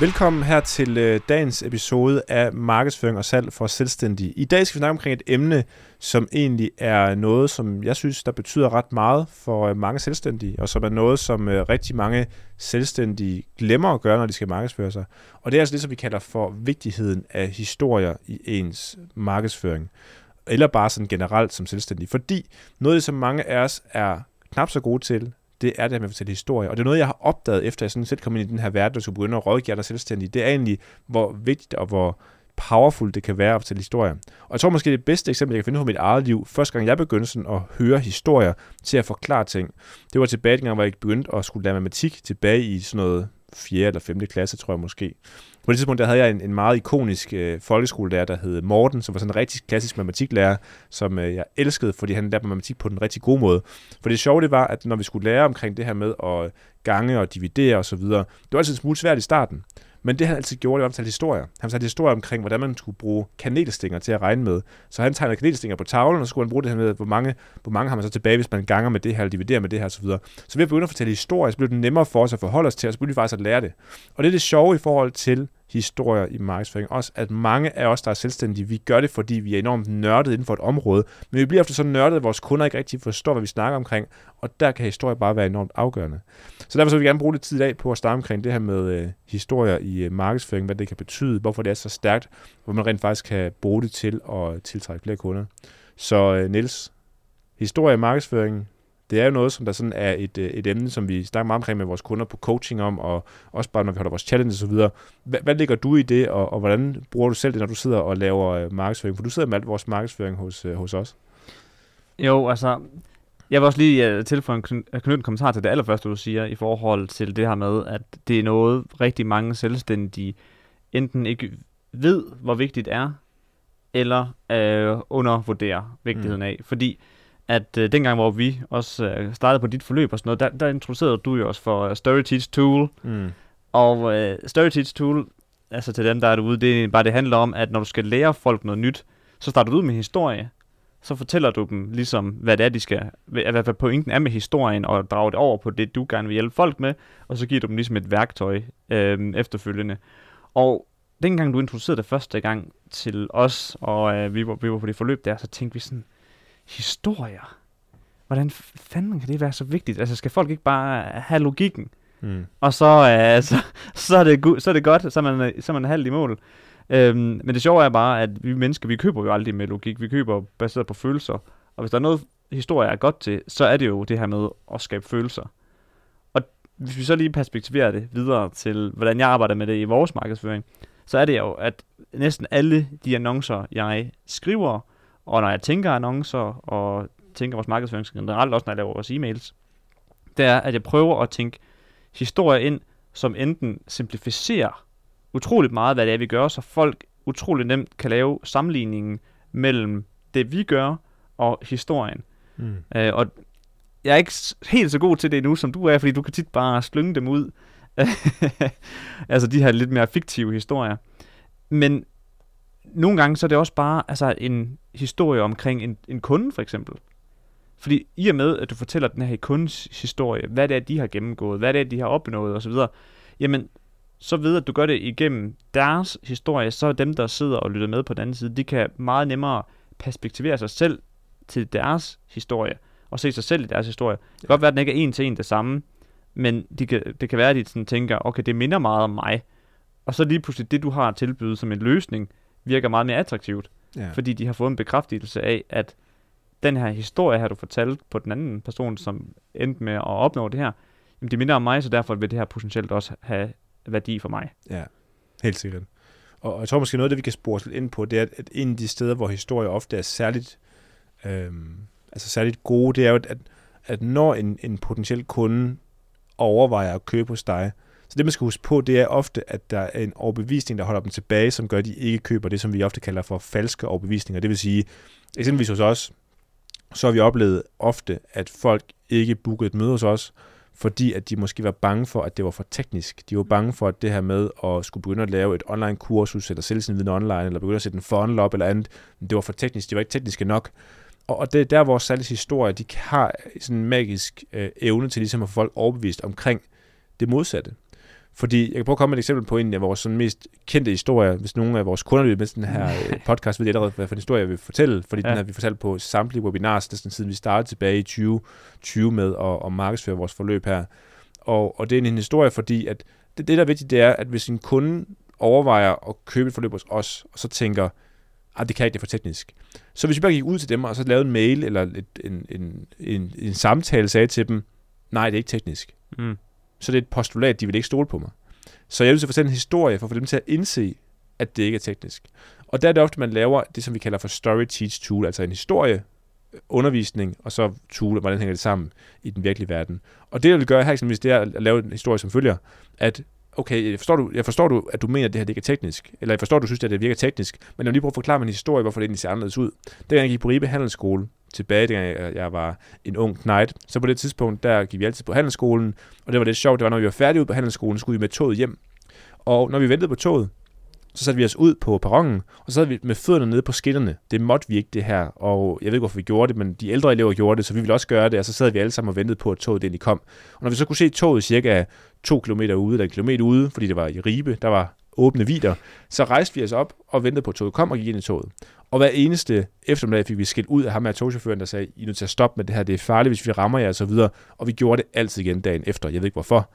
Velkommen her til øh, dagens episode af Markedsføring og salg for selvstændige. I dag skal vi snakke omkring et emne, som egentlig er noget, som jeg synes, der betyder ret meget for øh, mange selvstændige, og som er noget, som øh, rigtig mange selvstændige glemmer at gøre, når de skal markedsføre sig. Og det er altså det, som vi kalder for vigtigheden af historier i ens markedsføring. Eller bare sådan generelt som selvstændig. Fordi noget af det, som mange af os er knap så gode til, det er det med at fortælle historie. Og det er noget, jeg har opdaget, efter jeg sådan set kom ind i den her verden, og skulle begynde at rådgive dig selvstændigt. Det er egentlig, hvor vigtigt og hvor powerful det kan være at fortælle historier. Og jeg tror måske, det bedste eksempel, jeg kan finde på mit eget liv, første gang jeg begyndte sådan at høre historier til at forklare ting, det var tilbage dengang, hvor jeg begyndte at skulle lære matematik tilbage i sådan noget 4. eller 5. klasse, tror jeg måske. På det tidspunkt der havde jeg en, en meget ikonisk øh, folkeskolelærer, der hed Morten, som var sådan en rigtig klassisk matematiklærer, som øh, jeg elskede, fordi han lærte matematik på den rigtig gode måde. For det sjove det var, at når vi skulle lære omkring det her med at gange og dividere osv., det var altid en smule svært i starten. Men det han altid gjorde, det var at fortælle historier. Han fortalte historier omkring, hvordan man skulle bruge kanelstænger til at regne med. Så han tegnede kanelstænger på tavlen, og så skulle han bruge det her med, hvor mange, hvor mange har man så tilbage, hvis man ganger med det her, eller dividerer med det her osv. Så, så ved at begynde at fortælle historier, så blev det nemmere for os at forholde os til, og så begyndte vi faktisk at lære det. Og det er det sjove i forhold til historier i markedsføring. Også at mange af os, der er selvstændige, vi gør det, fordi vi er enormt nørdet inden for et område. Men vi bliver ofte så nørdet, at vores kunder ikke rigtig forstår, hvad vi snakker omkring. Og der kan historie bare være enormt afgørende. Så derfor så vil vi gerne bruge lidt tid i dag på at starte omkring det her med øh, historier i øh, markedsføring, hvad det kan betyde, hvorfor det er så stærkt, hvor man rent faktisk kan bruge det til at tiltrække flere kunder. Så øh, Niels, historie i markedsføring, det er jo noget, som der sådan er et, øh, et emne, som vi snakker meget omkring med vores kunder på coaching om, og også bare når vi holder vores challenge osv. Hvad, hvad ligger du i det, og, og hvordan bruger du selv det, når du sidder og laver øh, markedsføring? For du sidder med alt vores markedsføring hos, øh, hos os. Jo, altså, jeg vil også lige uh, tilføje en, knytte en kommentar til det allerførste, du siger, i forhold til det her med, at det er noget, rigtig mange selvstændige enten ikke ved, hvor vigtigt det er, eller uh, undervurderer vigtigheden mm. af. Fordi at øh, dengang, hvor vi også øh, startede på dit forløb og sådan noget, der, der introducerede du jo også for uh, Story Teach Tool. Mm. Og øh, Story Teach Tool, altså til dem, der er derude, det er bare, det handler om, at når du skal lære folk noget nyt, så starter du ud med historie, så fortæller du dem ligesom, hvad det er, de skal, hvad, hvad pointen er med historien, og drager det over på det, du gerne vil hjælpe folk med, og så giver du dem ligesom et værktøj øh, efterfølgende. Og dengang du introducerede det første gang til os, og øh, vi, var, vi var på det forløb der, så tænkte vi sådan, historier. Hvordan fanden kan det være så vigtigt? Altså, skal folk ikke bare have logikken? Mm. Og så, øh, så, så, er det, så er det godt, så er man, så er man halvt i mål. Øhm, men det sjove er bare, at vi mennesker, vi køber jo aldrig med logik. Vi køber baseret på følelser. Og hvis der er noget, historie er godt til, så er det jo det her med at skabe følelser. Og hvis vi så lige perspektiverer det videre til, hvordan jeg arbejder med det i vores markedsføring, så er det jo, at næsten alle de annoncer, jeg skriver, og når jeg tænker annoncer, og tænker vores markedsføring generelt, også når jeg laver vores e-mails, det er, at jeg prøver at tænke historier ind, som enten simplificerer utroligt meget, hvad det er, vi gør, så folk utroligt nemt kan lave sammenligningen mellem det, vi gør, og historien. Mm. Øh, og jeg er ikke helt så god til det nu, som du er, fordi du kan tit bare slynge dem ud. altså de her lidt mere fiktive historier. Men nogle gange så er det også bare altså, en historie omkring en, en kunde, for eksempel. Fordi i og med, at du fortæller den her kundes historie, hvad det er, de har gennemgået, hvad det er, de har opnået osv., jamen, så ved at du gør det igennem deres historie, så dem, der sidder og lytter med på den anden side, de kan meget nemmere perspektivere sig selv til deres historie, og se sig selv i deres historie. Det kan godt være, at den ikke er en til en det samme, men de kan, det kan være, at de sådan tænker, okay, det minder meget om mig. Og så lige pludselig det, du har tilbydet som en løsning, virker meget mere attraktivt. Ja. Fordi de har fået en bekræftelse af, at den her historie her, du fortalte på den anden person, som endte med at opnå det her, jamen det minder om mig, så derfor vil det her potentielt også have værdi for mig. Ja, helt sikkert. Og jeg tror måske noget af det, vi kan spore lidt ind på, det er, at en af de steder, hvor historier ofte er særligt, øhm, altså særligt gode, det er jo, at, at når en, en potentiel kunde overvejer at købe hos dig, så det, man skal huske på, det er ofte, at der er en overbevisning, der holder dem tilbage, som gør, at de ikke køber det, som vi ofte kalder for falske overbevisninger. Det vil sige, eksempelvis hos os, så har vi oplevet ofte, at folk ikke bookede et møde hos os, fordi at de måske var bange for, at det var for teknisk. De var bange for, at det her med at skulle begynde at lave et online kursus, eller sælge sin viden online, eller begynde at sætte en funnel op, eller andet, det var for teknisk. De var ikke tekniske nok. Og det er der, hvor salgets historie, de har sådan en magisk øh, evne til ligesom at få folk overbevist omkring det modsatte. Fordi jeg kan prøve at komme med et eksempel på en af vores sådan mest kendte historier. Hvis nogle af vores kunder lytter med den her øh, podcast, ved de allerede, hvad for en historie jeg vil fortælle. Fordi ja. den har vi fortalt på samtlige webinars, næsten siden vi startede tilbage i 2020 med at, at markedsføre vores forløb her. Og, og det er en historie, fordi at det, det, der er vigtigt, det er, at hvis en kunde overvejer at købe et forløb hos os, og så tænker, at det kan ikke, det er for teknisk. Så hvis vi bare gik ud til dem, og så lavede en mail, eller et, en, en, en, en samtale, sagde til dem, nej, det er ikke teknisk. Mm. Så det er et postulat, de vil ikke stole på mig. Så jeg vil fortælle en historie, for at få dem til at indse, at det ikke er teknisk. Og der er det ofte, man laver det, som vi kalder for story teach tool, altså en historie, øh, undervisning, og så tool, hvordan hænger det sammen i den virkelige verden. Og det, jeg vil gøre her, eksempelvis, det er at lave en historie, som følger, at okay, jeg forstår, du, jeg forstår du, at du mener, at det her det ikke er teknisk, eller jeg forstår, at du synes, at det virker teknisk, men jeg vil lige prøve at forklare min historie, hvorfor det egentlig ser anderledes ud. Det jeg gik på Ribe Handelsskole, tilbage, da jeg var en ung knight, så på det tidspunkt, der gik vi altid på handelsskolen, og det var lidt sjovt, det var, når vi var færdige ud på handelsskolen, så skulle vi med toget hjem. Og når vi ventede på toget, så satte vi os ud på perronen, og så sad vi med fødderne nede på skinnerne. Det måtte vi ikke, det her. Og jeg ved ikke, hvorfor vi gjorde det, men de ældre elever gjorde det, så vi ville også gøre det, og så sad vi alle sammen og ventede på, at toget egentlig kom. Og når vi så kunne se toget cirka 2 km ude, eller en kilometer ude, fordi det var i Ribe, der var åbne vider, så rejste vi os op og ventede på, at toget kom og gik ind i toget. Og hver eneste eftermiddag fik vi skilt ud af ham af togchaufføren, der sagde, I er nødt til at stoppe med det her, det er farligt, hvis vi rammer jer og så videre. Og vi gjorde det altid igen dagen efter, jeg ved ikke hvorfor.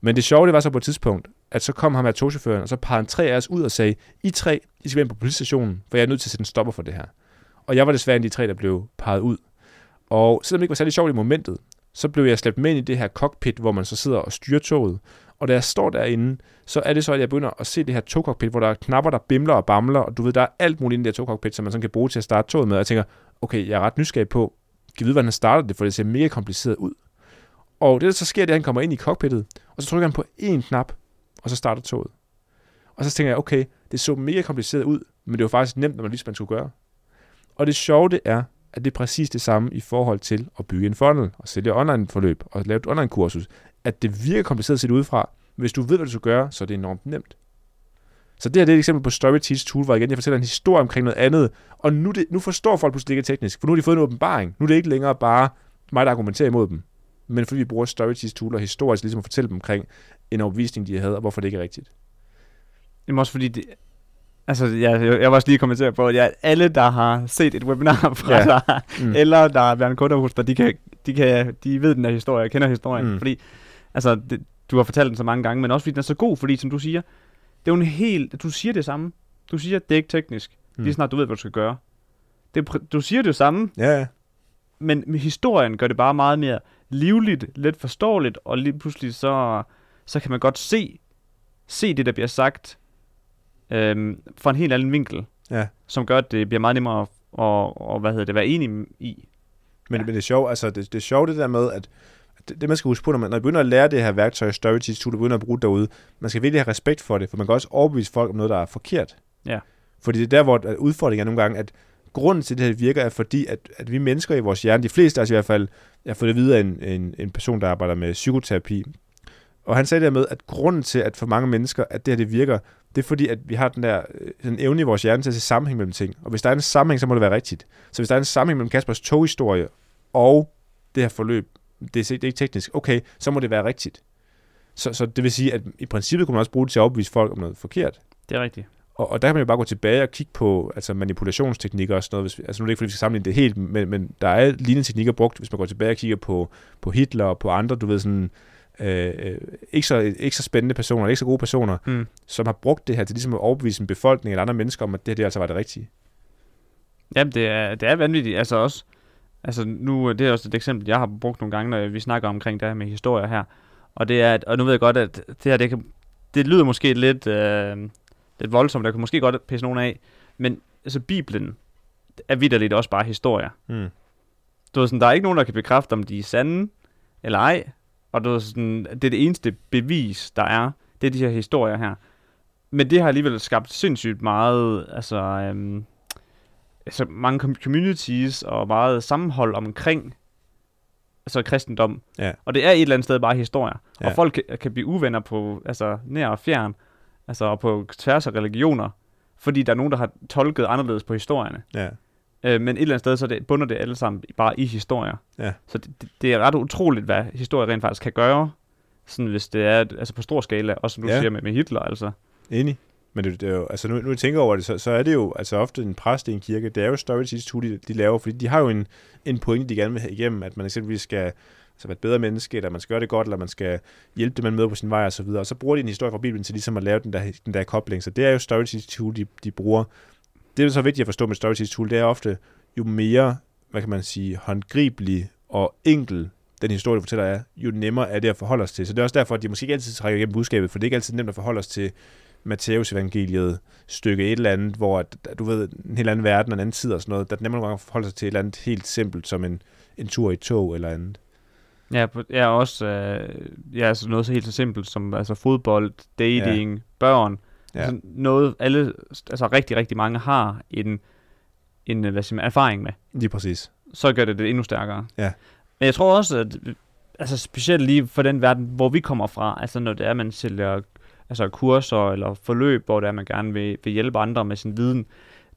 Men det sjove, det var så på et tidspunkt, at så kom ham af togchaufføren, og så pegede han tre af os ud og sagde, I tre, I skal være på politistationen, for jeg er nødt til at sætte en stopper for det her. Og jeg var desværre en af de tre, der blev peget ud. Og selvom det ikke var særlig sjovt i momentet, så blev jeg slæbt med ind i det her cockpit, hvor man så sidder og styrer toget. Og da jeg står derinde, så er det så, at jeg begynder at se det her togcockpit, hvor der er knapper, der bimler og bamler, og du ved, der er alt muligt i det her togcockpit, som man sådan kan bruge til at starte toget med. Og jeg tænker, okay, jeg er ret nysgerrig på, kan vide, hvordan han starter det, for det ser mega kompliceret ud. Og det, der så sker, det er, at han kommer ind i cockpittet, og så trykker han på én knap, og så starter toget. Og så tænker jeg, okay, det så mega kompliceret ud, men det var faktisk nemt, når man vidste, man skulle gøre. Og det sjove det er, at det er præcis det samme i forhold til at bygge en funnel, og sælge online-forløb, og lave et online-kursus. At det virker kompliceret set udefra, hvis du ved, hvad du skal gøre, så er det enormt nemt. Så det her det er et eksempel på Story Teach Tool, hvor igen, jeg fortæller en historie omkring noget andet, og nu, det, nu forstår folk pludselig ikke teknisk, for nu har de fået en åbenbaring. Nu er det ikke længere bare mig, der argumenterer imod dem, men fordi vi bruger Story Teach Tool og historisk ligesom at fortælle dem omkring en overbevisning, de havde, og hvorfor det ikke er rigtigt. Jamen også fordi, det, altså jeg, jeg var også lige kommentere på, at jeg, alle, der har set et webinar fra ja. dig, mm. eller der er været en kunde hos dig, de, kan, de, kan, de ved den her historie, kender historien, mm. fordi altså, det, du har fortalt den så mange gange, men også fordi den er så god, fordi som du siger, det er jo en helt, du siger det samme. Du siger, det er ikke teknisk. Mm. Lige snart du ved, hvad du skal gøre. Det, du siger det samme, ja, ja. men historien gør det bare meget mere livligt, let forståeligt, og lige pludselig så, så kan man godt se, se det, der bliver sagt, øhm, fra en helt anden vinkel, ja. som gør, at det bliver meget nemmere at, og, og, hvad hedder det, være enig i. Men, ja. men det er sjovt, altså det, det er sjovt det der med, at det, det, man skal huske på, når man, når man begynder at lære det her værktøj, Storyteach Tool, begynder at bruge det derude, man skal virkelig have respekt for det, for man kan også overbevise folk om noget, der er forkert. Ja. Fordi det er der, hvor udfordringen er nogle gange, at grunden til, at det her virker, er fordi, at, at vi mennesker i vores hjerne, de fleste af os i hvert fald, jeg har fået det videre af en, en, en person, der arbejder med psykoterapi, og han sagde med, at grunden til, at for mange mennesker, at det her det virker, det er fordi, at vi har den der den øh, evne i vores hjerne til at se sammenhæng mellem ting. Og hvis der er en sammenhæng, så må det være rigtigt. Så hvis der er en sammenhæng mellem Kaspers toghistorie og det her forløb, det er, det er ikke teknisk, okay, så må det være rigtigt. Så, så det vil sige, at i princippet kunne man også bruge det til at overbevise folk om noget forkert. Det er rigtigt. Og, og der kan man jo bare gå tilbage og kigge på altså manipulationsteknikker og sådan noget. Hvis, vi, altså nu er det ikke, fordi vi skal sammenligne det helt, men, men der er lignende teknikker brugt, hvis man går tilbage og kigger på, på Hitler og på andre, du ved sådan, øh, øh ikke, så, ikke så spændende personer, ikke så gode personer, mm. som har brugt det her til ligesom at overbevise en befolkning eller andre mennesker om, at det her det altså var det rigtige. Jamen, det er, det er vanvittigt. Altså også, altså nu, det er også et eksempel, jeg har brugt nogle gange, når vi snakker omkring det her med historier her. Og det er, at, og nu ved jeg godt, at det her, det, kan, det lyder måske lidt, øh, lidt voldsomt, der kan måske godt pisse nogen af, men altså Bibelen er vidderligt også bare historier. Mm. Du ved sådan, der er ikke nogen, der kan bekræfte, om de er sande eller ej, og du ved sådan, det er det eneste bevis, der er, det er de her historier her. Men det har alligevel skabt sindssygt meget, altså, øhm, altså mange communities og meget sammenhold omkring altså kristendom. Ja. Og det er et eller andet sted bare historier. Ja. Og folk kan, kan blive uvenner på altså nær og fjern, altså på tværs af religioner, fordi der er nogen, der har tolket anderledes på historierne. Ja. Øh, men et eller andet sted, så det, bunder det alle sammen bare i historier. Ja. Så det, det er ret utroligt, hvad historie rent faktisk kan gøre sådan hvis det er altså på stor skala, også som du ja. siger med, med Hitler, altså. Enig. Men det, det er jo, altså nu, nu jeg tænker over det, så, så er det jo altså ofte en præst i en kirke, det er jo Storage Institute, de, de laver, fordi de har jo en, en pointe, de gerne vil have igennem, at man eksempelvis skal altså være et bedre menneske, eller man skal gøre det godt, eller man skal hjælpe det, man møder på sin vej, og så videre. Og så bruger de en historie fra Bibelen til ligesom at lave den der, den der kobling. Så det er jo Storage Institute, de, de bruger. Det, der er så vigtigt at forstå med Storage Institute, det er ofte, jo mere, hvad kan man sige, håndgribelig og enkel den historie, du fortæller er, jo nemmere er det at forholde os til. Så det er også derfor, at de måske ikke altid trækker igennem budskabet, for det er ikke altid nemt at forholde os til Matteus evangeliet stykke et eller andet, hvor at, du ved, en helt anden verden en anden tid og sådan noget, der er nemmere nogle gange forholde sig til et eller andet helt simpelt, som en, en tur i tog eller andet. Ja, ja også øh, ja, altså noget så helt så simpelt som altså fodbold, dating, ja. børn. Ja. Ja. Altså noget, alle, altså rigtig, rigtig mange har en, en hvad siger man, erfaring med. Lige præcis. Så gør det det endnu stærkere. Ja. Men jeg tror også, at altså specielt lige for den verden, hvor vi kommer fra, altså når det er, man sælger altså kurser eller forløb, hvor det er, man gerne vil, vil hjælpe andre med sin viden,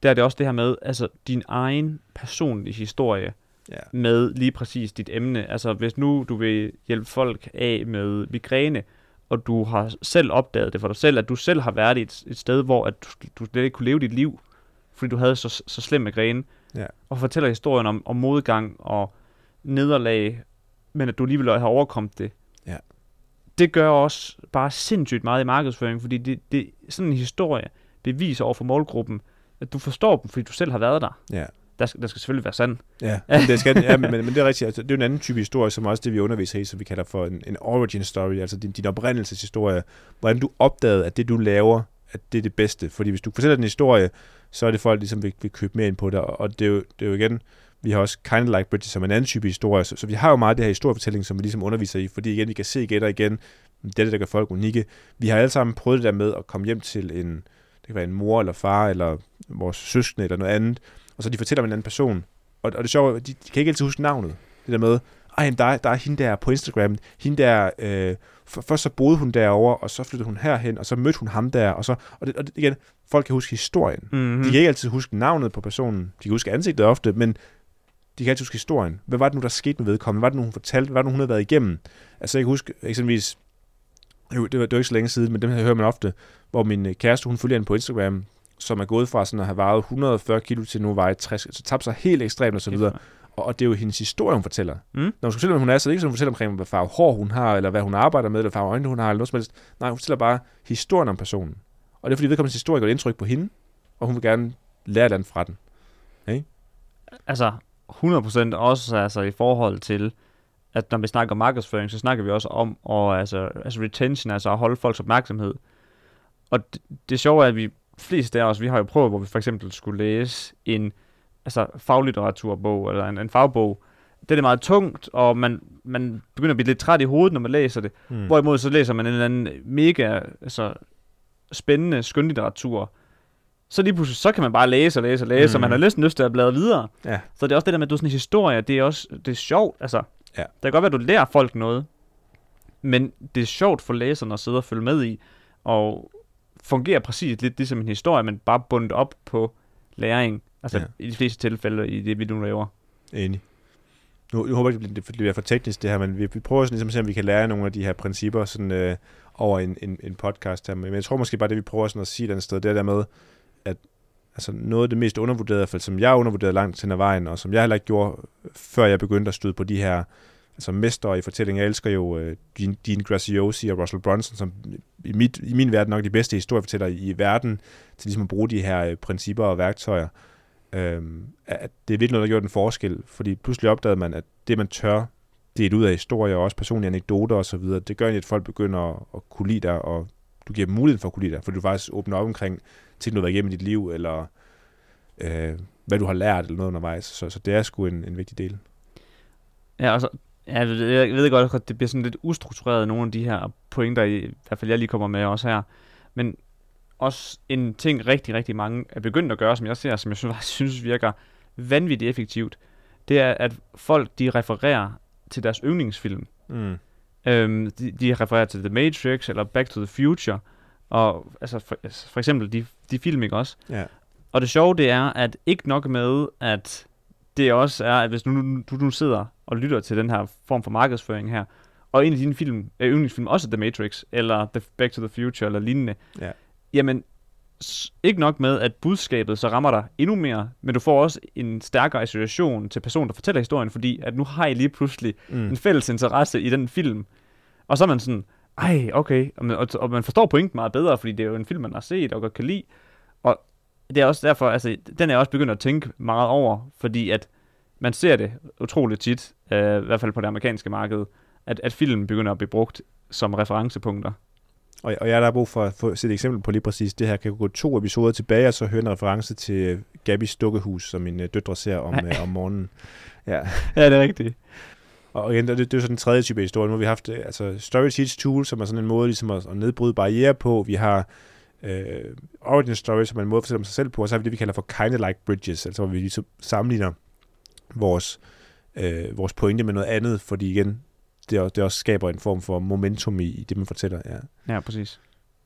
der er det også det her med, altså din egen personlige historie, Ja. med lige præcis dit emne. Altså hvis nu du vil hjælpe folk af med migræne, og du har selv opdaget det for dig selv, at du selv har været i et, et sted, hvor at du, du slet ikke kunne leve dit liv, fordi du havde så, så slem migræne, Ja. og fortæller historien om, om modgang og nederlag, men at du alligevel har overkommet det. Ja. Det gør også bare sindssygt meget i markedsføring, fordi det, det sådan en historie beviser over for målgruppen, at du forstår dem, fordi du selv har været der. Ja. Der skal, der skal selvfølgelig være sand. Ja, men det, skal, ja men, men, men det er rigtigt. Altså, det er en anden type historie, som også det, vi underviser i, som vi kalder for en, en origin story, altså din, din oprindelseshistorie. Hvordan du opdagede, at det, du laver, at det er det bedste. Fordi hvis du fortæller den historie, så er det folk, ligesom vil, vil købe mere ind på det. Og og det er, jo, det er jo igen, vi har også Kind of Like Bridges som en anden type historie. Så, så vi har jo meget det her historiefortælling, som vi ligesom underviser i. Fordi igen, vi kan se igen og igen, det er det, der gør folk unikke. Vi har alle sammen prøvet det der med at komme hjem til en, det kan være en mor eller far, eller vores søskende eller noget andet, og så de fortæller om en anden person. Og, og det sjove er, de, de kan ikke altid huske navnet. Det der med, ej, der, der er hende der på Instagram, hende der, øh, for, først så boede hun derovre, og så flyttede hun herhen, og så mødte hun ham der, og så, og, det, og det, igen, folk kan huske historien. Mm-hmm. De kan ikke altid huske navnet på personen, de kan huske ansigtet ofte, men de kan altid huske historien. Hvad var det nu, der skete med vedkommende? Hvad var det nu, hun fortalte? Hvad var det nu, hun havde været igennem? Altså, jeg kan huske eksempelvis, jo, det var, det var ikke så længe siden, men dem her hører man ofte, hvor min øh, kæreste, hun følger hende på Instagram, som er gået fra sådan at have vejet 140 kilo til nu veje 60, så tabte sig helt ekstremt og så videre. Og, og det er jo hendes historie, hun fortæller. Mm. Når hun skal fortælle, hvem hun er, så er det ikke sådan, hun fortæller omkring, hvad farve hår hun har, eller hvad hun arbejder med, eller farve øjne hun har, eller noget som helst. Nej, hun fortæller bare historien om personen. Og det er fordi, vedkommendes historie gør et indtryk på hende, og hun vil gerne lære et eller andet fra den. Altså, 100% også altså, i forhold til, at når vi snakker markedsføring, så snakker vi også om og, altså, altså retention, altså at holde folks opmærksomhed. Og det, det sjove er, at vi flest af os, vi har jo prøvet, hvor vi for eksempel skulle læse en altså, faglitteraturbog eller en, en fagbog. Det er meget tungt, og man, man begynder at blive lidt træt i hovedet, når man læser det. Mm. Hvorimod så læser man en eller anden mega altså, spændende skønlitteratur. Så lige pludselig, så kan man bare læse og læse og læse, mm. og man har næsten lyst til at bladre videre. Ja. Så det er også det der med, at du sådan en historie, det er også det er sjovt. Altså, Ja. Det kan godt være, at du lærer folk noget, men det er sjovt for læserne at sidde og følge med i, og fungere præcis lidt ligesom en historie, men bare bundet op på læring. Altså Ja. i de fleste tilfælde i det, vi nu laver. Enig. Nu, nu håber jeg ikke, det bliver- for teknisk det her, men vi, vi prøver sådan ligesom at se, om vi kan lære nogle af de her principper sådan, øh, over en, en, en podcast her. Men jeg tror måske bare, det vi prøver sådan at sige et andet sted, det er der med, at altså noget af det mest undervurderede, i hvert fald, som jeg undervurderede langt hen ad vejen, og som jeg heller ikke gjorde, før jeg begyndte at støde på de her altså mestre i fortælling. Jeg elsker jo øh, uh, Dean, Dean Graziosi og Russell Brunson, som i, mit, i min verden nok de bedste historiefortæller i, i verden, til ligesom at bruge de her uh, principper og værktøjer. Uh, at det er virkelig noget, der gjorde en forskel, fordi pludselig opdagede man, at det, man tør dele ud af historier, og også personlige anekdoter osv., det gør egentlig, at folk begynder at, at kunne lide dig, og du giver dem muligheden for at kunne lide dig, fordi du faktisk åbner op omkring ting, du har været igennem i dit liv, eller øh, hvad du har lært, eller noget undervejs. Så, så det er sgu en, en vigtig del. Ja, og så, ja, jeg ved- godt, at det bliver sådan lidt ustruktureret, nogle af de her pointer, i, i hvert fald jeg lige kommer med også her. Men også en ting, rigtig, rigtig mange er begyndt at gøre, som jeg ser, som jeg synes, synes virker vanvittigt effektivt, det er, at folk, de refererer til deres yndlingsfilm. Mm. Øhm, de, de refererer til The Matrix, eller Back to the Future, og altså for, altså for eksempel de, de film, ikke også? Ja. Og det sjove, det er, at ikke nok med, at det også er, at hvis nu, du nu sidder og lytter til den her form for markedsføring her, og en af dine film, øh, yndlingsfilm også The Matrix, eller The Back to the Future, eller lignende, Ja. jamen, ikke nok med, at budskabet så rammer dig endnu mere, men du får også en stærkere association til personen, der fortæller historien, fordi at nu har I lige pludselig Mm. en fælles interesse i den film. Og så er man sådan, ej, okay, og man, og, og man forstår pointen meget bedre, fordi det er jo en film, man har set og godt kan lide. Og det er også derfor, altså, den er jeg også begyndt at tænke meget over, fordi at man ser det utroligt tit, øh, i hvert fald på det amerikanske marked, at, at film begynder at blive brugt som referencepunkter. Og, og jeg der har brug for at få set et eksempel på lige præcis det her. Kan gå to episoder tilbage, og så høre en reference til Gabys dukkehus, som mine øh, døtre ser om, øh, om morgenen. Ja. Ja, det er rigtigt. Og igen, det, det er jo så den tredje type historie. Nu har vi haft øh, altså Story Teach Tool, som er sådan en måde ligesom at, at nedbryde barriere på. Vi har øh, Origin Story, som er en måde at fortælle om sig selv på. Og så har vi det, vi kalder for kind like bridges, altså hvor vi ligesom sammenligner vores, øh, vores pointe med noget andet, fordi igen, det, også, det også skaber en form for momentum i, i det, man fortæller. Ja. Ja, præcis.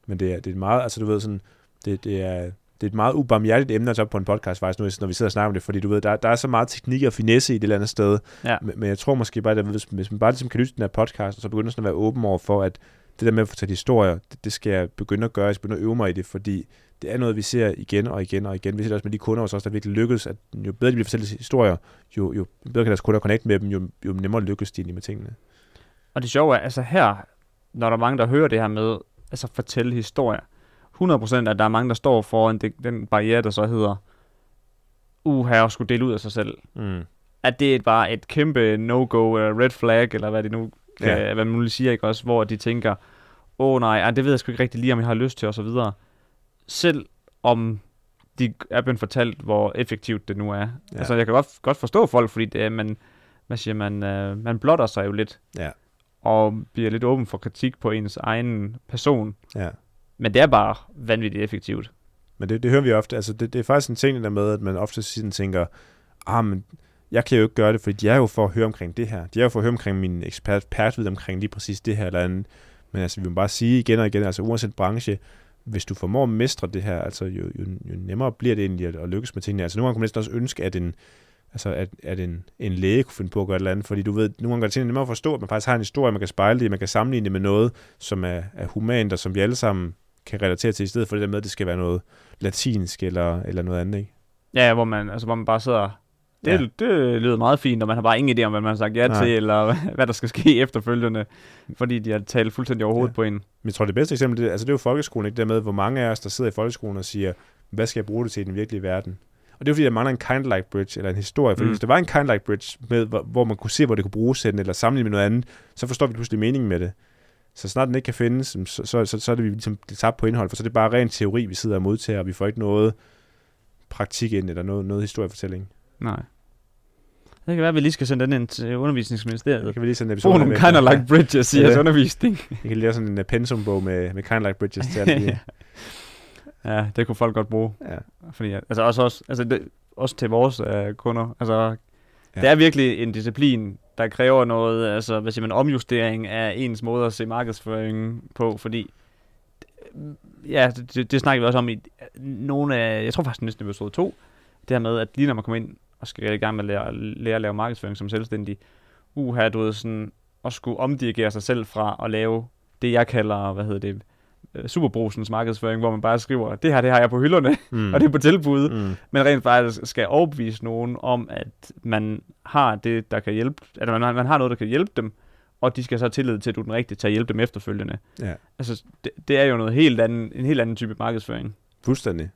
Men det er, det er meget, altså du ved sådan, det, det er, det er et meget ubarmhjertigt emne at tage op på en podcast faktisk nu, når vi sidder og snakker om det, fordi du ved, der, der er så meget teknik og finesse i det eller andet sted, Ja. men, men jeg tror måske bare, at hvis, hvis man bare ligesom kan lytte til den her podcast, og så begynder sådan at være åben over for, at det der med at fortælle historier, det, det skal jeg begynde at gøre, jeg skal begynde at øve mig i det, fordi det er noget, vi ser igen og igen og igen. Vi ser det også med de kunder hos os, der virkelig lykkes, at jo bedre de bliver fortalt historier, jo, jo bedre kan deres kunder connecte med dem, jo, jo nemmere lykkes de med tingene. Og det sjove er, altså her, når der er mange, der hører det her med, altså fortælle historier, 100% at der er mange, der står foran det, den barriere, der så hedder, uh, her skulle dele ud af sig selv. Mm. At det er bare et kæmpe no-go, uh, red flag, eller hvad det nu kan, Ja. ja. hvad man nu siger, ikke også, hvor de tænker, åh oh, nej, ej, det ved jeg sgu ikke rigtig lige, om jeg har lyst til, og så videre. Selv om de er blevet fortalt, hvor effektivt det nu er. Ja. Altså, jeg kan godt, godt forstå folk, fordi det er, man, hvad siger man, øh, man blotter sig jo lidt, Ja. og bliver lidt åben for kritik på ens egen person. Ja. Men det er bare vanvittigt effektivt. Men det, det hører vi ofte. Altså, det, det er faktisk en ting der med, at man ofte sådan tænker, ah, men jeg kan jo ikke gøre det, fordi de er jo for at høre omkring det her. De er jo for at høre omkring min ekspert, ekspertviden omkring lige præcis det her eller andet. Men altså, vi må bare sige igen og igen, altså uanset branche, hvis du formår at mestre det her, altså jo, jo, jo nemmere bliver det egentlig at, at lykkes med tingene. Altså nogle gange kunne man næsten også ønske, at en, altså at, at en, en læge kunne finde på at gøre et eller andet, fordi du ved, nogle gange gør det nemmere at forstå, at man faktisk har en historie, man kan spejle det man kan sammenligne det med noget, som er, er humant, og som vi alle sammen kan relatere til, i stedet for det der med, at det skal være noget latinsk eller, eller noget andet, ikke? Ja, hvor man, altså, hvor man bare sidder... Det, Ja. det lyder meget fint, og man har bare ingen idé om, hvad man har sagt ja Nej. Til, eller hvad der skal ske efterfølgende, fordi de har talt fuldstændig over hovedet Ja. på en. Men jeg tror, det bedste eksempel, det, altså det er jo folkeskolen, ikke? Det der med, hvor mange af os, der sidder i folkeskolen og siger, hvad skal jeg bruge det til i den virkelige verden? Og det er fordi, der mangler en kind-like bridge, eller en historie. Fordi mm. Mm. hvis der var en kind-like bridge, med, hvor, hvor man kunne se, hvor det kunne bruges til, eller sammenligne med noget andet, så forstår vi pludselig meningen med det. Så snart den ikke kan findes, så, så, så, så er det vi ligesom tabt på indhold, for så er det bare ren teori, vi sidder og modtager, og vi får ikke noget praktik ind, eller noget, noget historiefortælling. Nej. Det kan være, at vi lige skal sende den ind til Det undervisningsministeriet. kan vi lige sende en episode nogle med. kind of like bridges i jeres undervisning. Jeg kan lave sådan en uh, pensumbog med, med kind-like bridges til de, ja, det kunne folk godt bruge. ja. Fordi, altså også, også, altså det, også til vores øh, kunder. Altså, ja. det er virkelig en disciplin, der kræver noget, altså, hvad siger man, omjustering af ens måde at se markedsføring på, fordi ja, det, det, snakker vi også om i nogle af, jeg tror faktisk næsten episode 2, det her med, at lige når man kommer ind og skal i gang med at lære, lære at lave markedsføring som selvstændig, uha, du ved sådan, at skulle omdirigere sig selv fra at lave det, jeg kalder, hvad hedder det, superbrusens markedsføring, hvor man bare skriver, det her, det har jeg på hylderne, Mm. og det er på tilbud, mm. men rent faktisk skal overbevise nogen om, at man har det, der kan hjælpe, at man, man har noget, der kan hjælpe dem, og de skal så have tillid til, at du er den rigtige til at hjælpe dem efterfølgende. Ja. Altså, det, det er jo noget helt anden, en helt anden type markedsføring. Fuldstændig.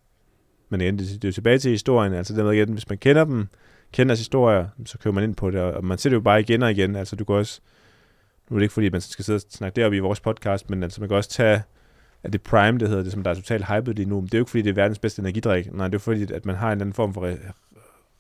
Men igen, det, det er jo tilbage til historien. Altså det med igen, hvis man kender dem, kender deres historier, så kører man ind på det, og og man ser det jo bare igen og igen. Altså du kan også, nu er det ikke fordi, man skal sidde og snakke deroppe i vores podcast, men altså man kan også tage, at det Prime, det hedder det, som der er totalt hypet lige nu, men det er jo ikke fordi, det er verdens bedste energidrik. Nej, det er fordi, at man har en eller anden form for re-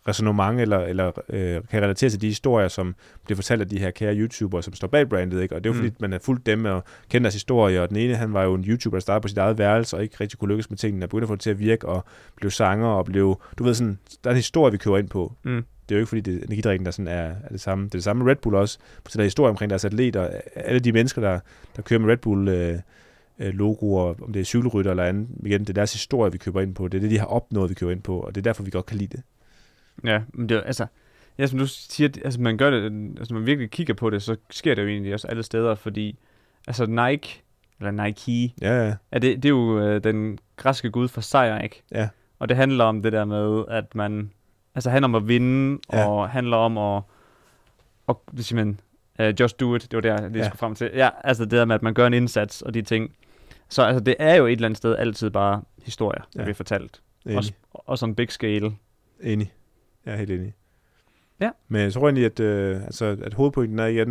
resonemang, eller, eller øh, kan relatere til de historier, som bliver fortalt af de her kære YouTubere, som står bag brandet, ikke? Og det er jo Mm. fordi, man har fulgt dem og kender deres historie, og den ene, han var jo en YouTuber, der startede på sit eget værelse, og ikke rigtig kunne lykkes med tingene, og begyndte at få det til at virke, og blev sanger, og blev, du ved sådan, der er en historie, vi kører ind på. Mm. Det er jo ikke fordi, det er energidrikken, der sådan er, er det samme. Det er det samme med Red Bull også. Så der er historie omkring deres atleter. Alle de mennesker, der, der kører med Red Bull øh, logoer, om det er cykelrytter eller andet. Igen, det er deres historie, vi køber ind på. Det er det, de har opnået, vi køber ind på. Og det er derfor, vi godt kan lide det. Ja, men det er, altså, Ja, som du siger, altså man gør det, altså man virkelig kigger på det, så sker det jo egentlig også alle steder, fordi altså Nike, eller Nike, Ja, ja. er det, det er jo øh, den græske gud for sejr, ikke? Ja. Og det handler om det der med, at man, altså handler om at vinde, Ja. og handler om at, og det siger man, uh, just do it, det var der, jeg Ja. skulle frem til. Ja, altså det der med, at man gør en indsats og de ting. Så altså det er jo et eller andet sted altid bare historier, der Ja. bliver fortalt. Enig. Også, også en big scale. Enig. Jeg er helt enig. Ja. Men jeg tror egentlig, at, øh, altså, at hovedpointen er igen,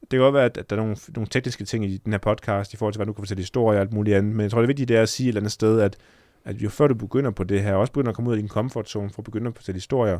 det kan godt være, at, at der er nogle, nogle tekniske ting i den her podcast, i forhold til, hvad du kan fortælle historier og alt muligt andet, men jeg tror, det vigtige det er at sige et eller andet sted, at, at jo før du begynder på det her, også begynder at komme ud af din comfort zone for at begynde at fortælle historier,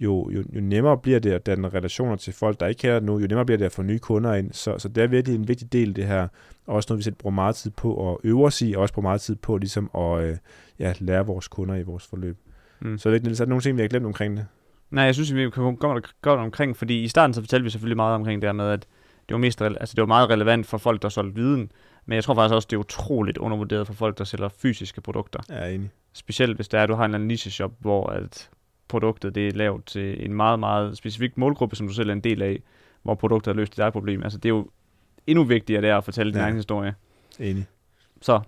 jo, jo, jo nemmere bliver det at danne relationer til folk, der ikke kender det nu, jo nemmere bliver det at få nye kunder ind. Så, så det er virkelig en vigtig del, det her. Og også noget, vi selv bruger meget tid på at øve os i, og også bruger meget tid på ligesom at øh, ja, lære vores kunder i vores forløb. Mm. Så det ikke Niels, er der nogle ting, vi har glemt omkring det? Nej, jeg synes, vi kan komme godt, omkring, fordi i starten så fortalte vi selvfølgelig meget omkring det her med, at det var, mest, altså, det var meget relevant for folk, der solgte viden, men jeg tror faktisk også, det er utroligt undervurderet for folk, der sælger fysiske produkter. Er enig. Specielt hvis det er, at du har en eller anden niche-shop, hvor at produktet det er lavet til en meget, meget specifik målgruppe, som du selv er en del af, hvor produktet har løst dit eget problem. Altså det er jo endnu vigtigere det er at fortælle din Ja. egen historie. Enig. Så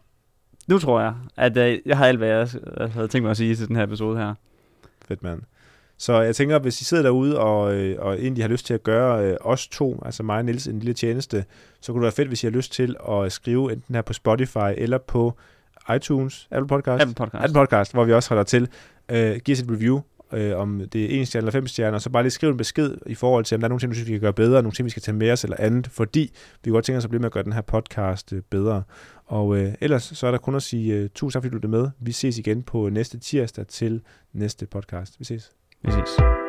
nu tror jeg, at øh, jeg har alt, hvad jeg havde tænkt mig at sige til den her episode her. Fedt, mand. Så jeg tænker, hvis I sidder derude og, øh, og egentlig har lyst til at gøre øh, os to, altså mig og Niels, en lille tjeneste, så kunne det være fedt, hvis I har lyst til at skrive enten her på Spotify eller på iTunes, Apple Podcast, Apple Podcast. Apple Podcast hvor vi også holder til. Øh, giv os et review, øh, om det er en stjerne eller fem stjerner, og så bare lige skriv en besked i forhold til, om der er nogle ting, du synes, vi kan gøre bedre, nogle ting, vi skal tage med os eller andet, fordi vi godt tænker os at blive med at gøre den her podcast øh, bedre. Og øh, ellers så er der kun at sige øh, tusind tak, fordi du er med. Vi ses igen på næste tirsdag til næste podcast. Vi ses. Vi ses.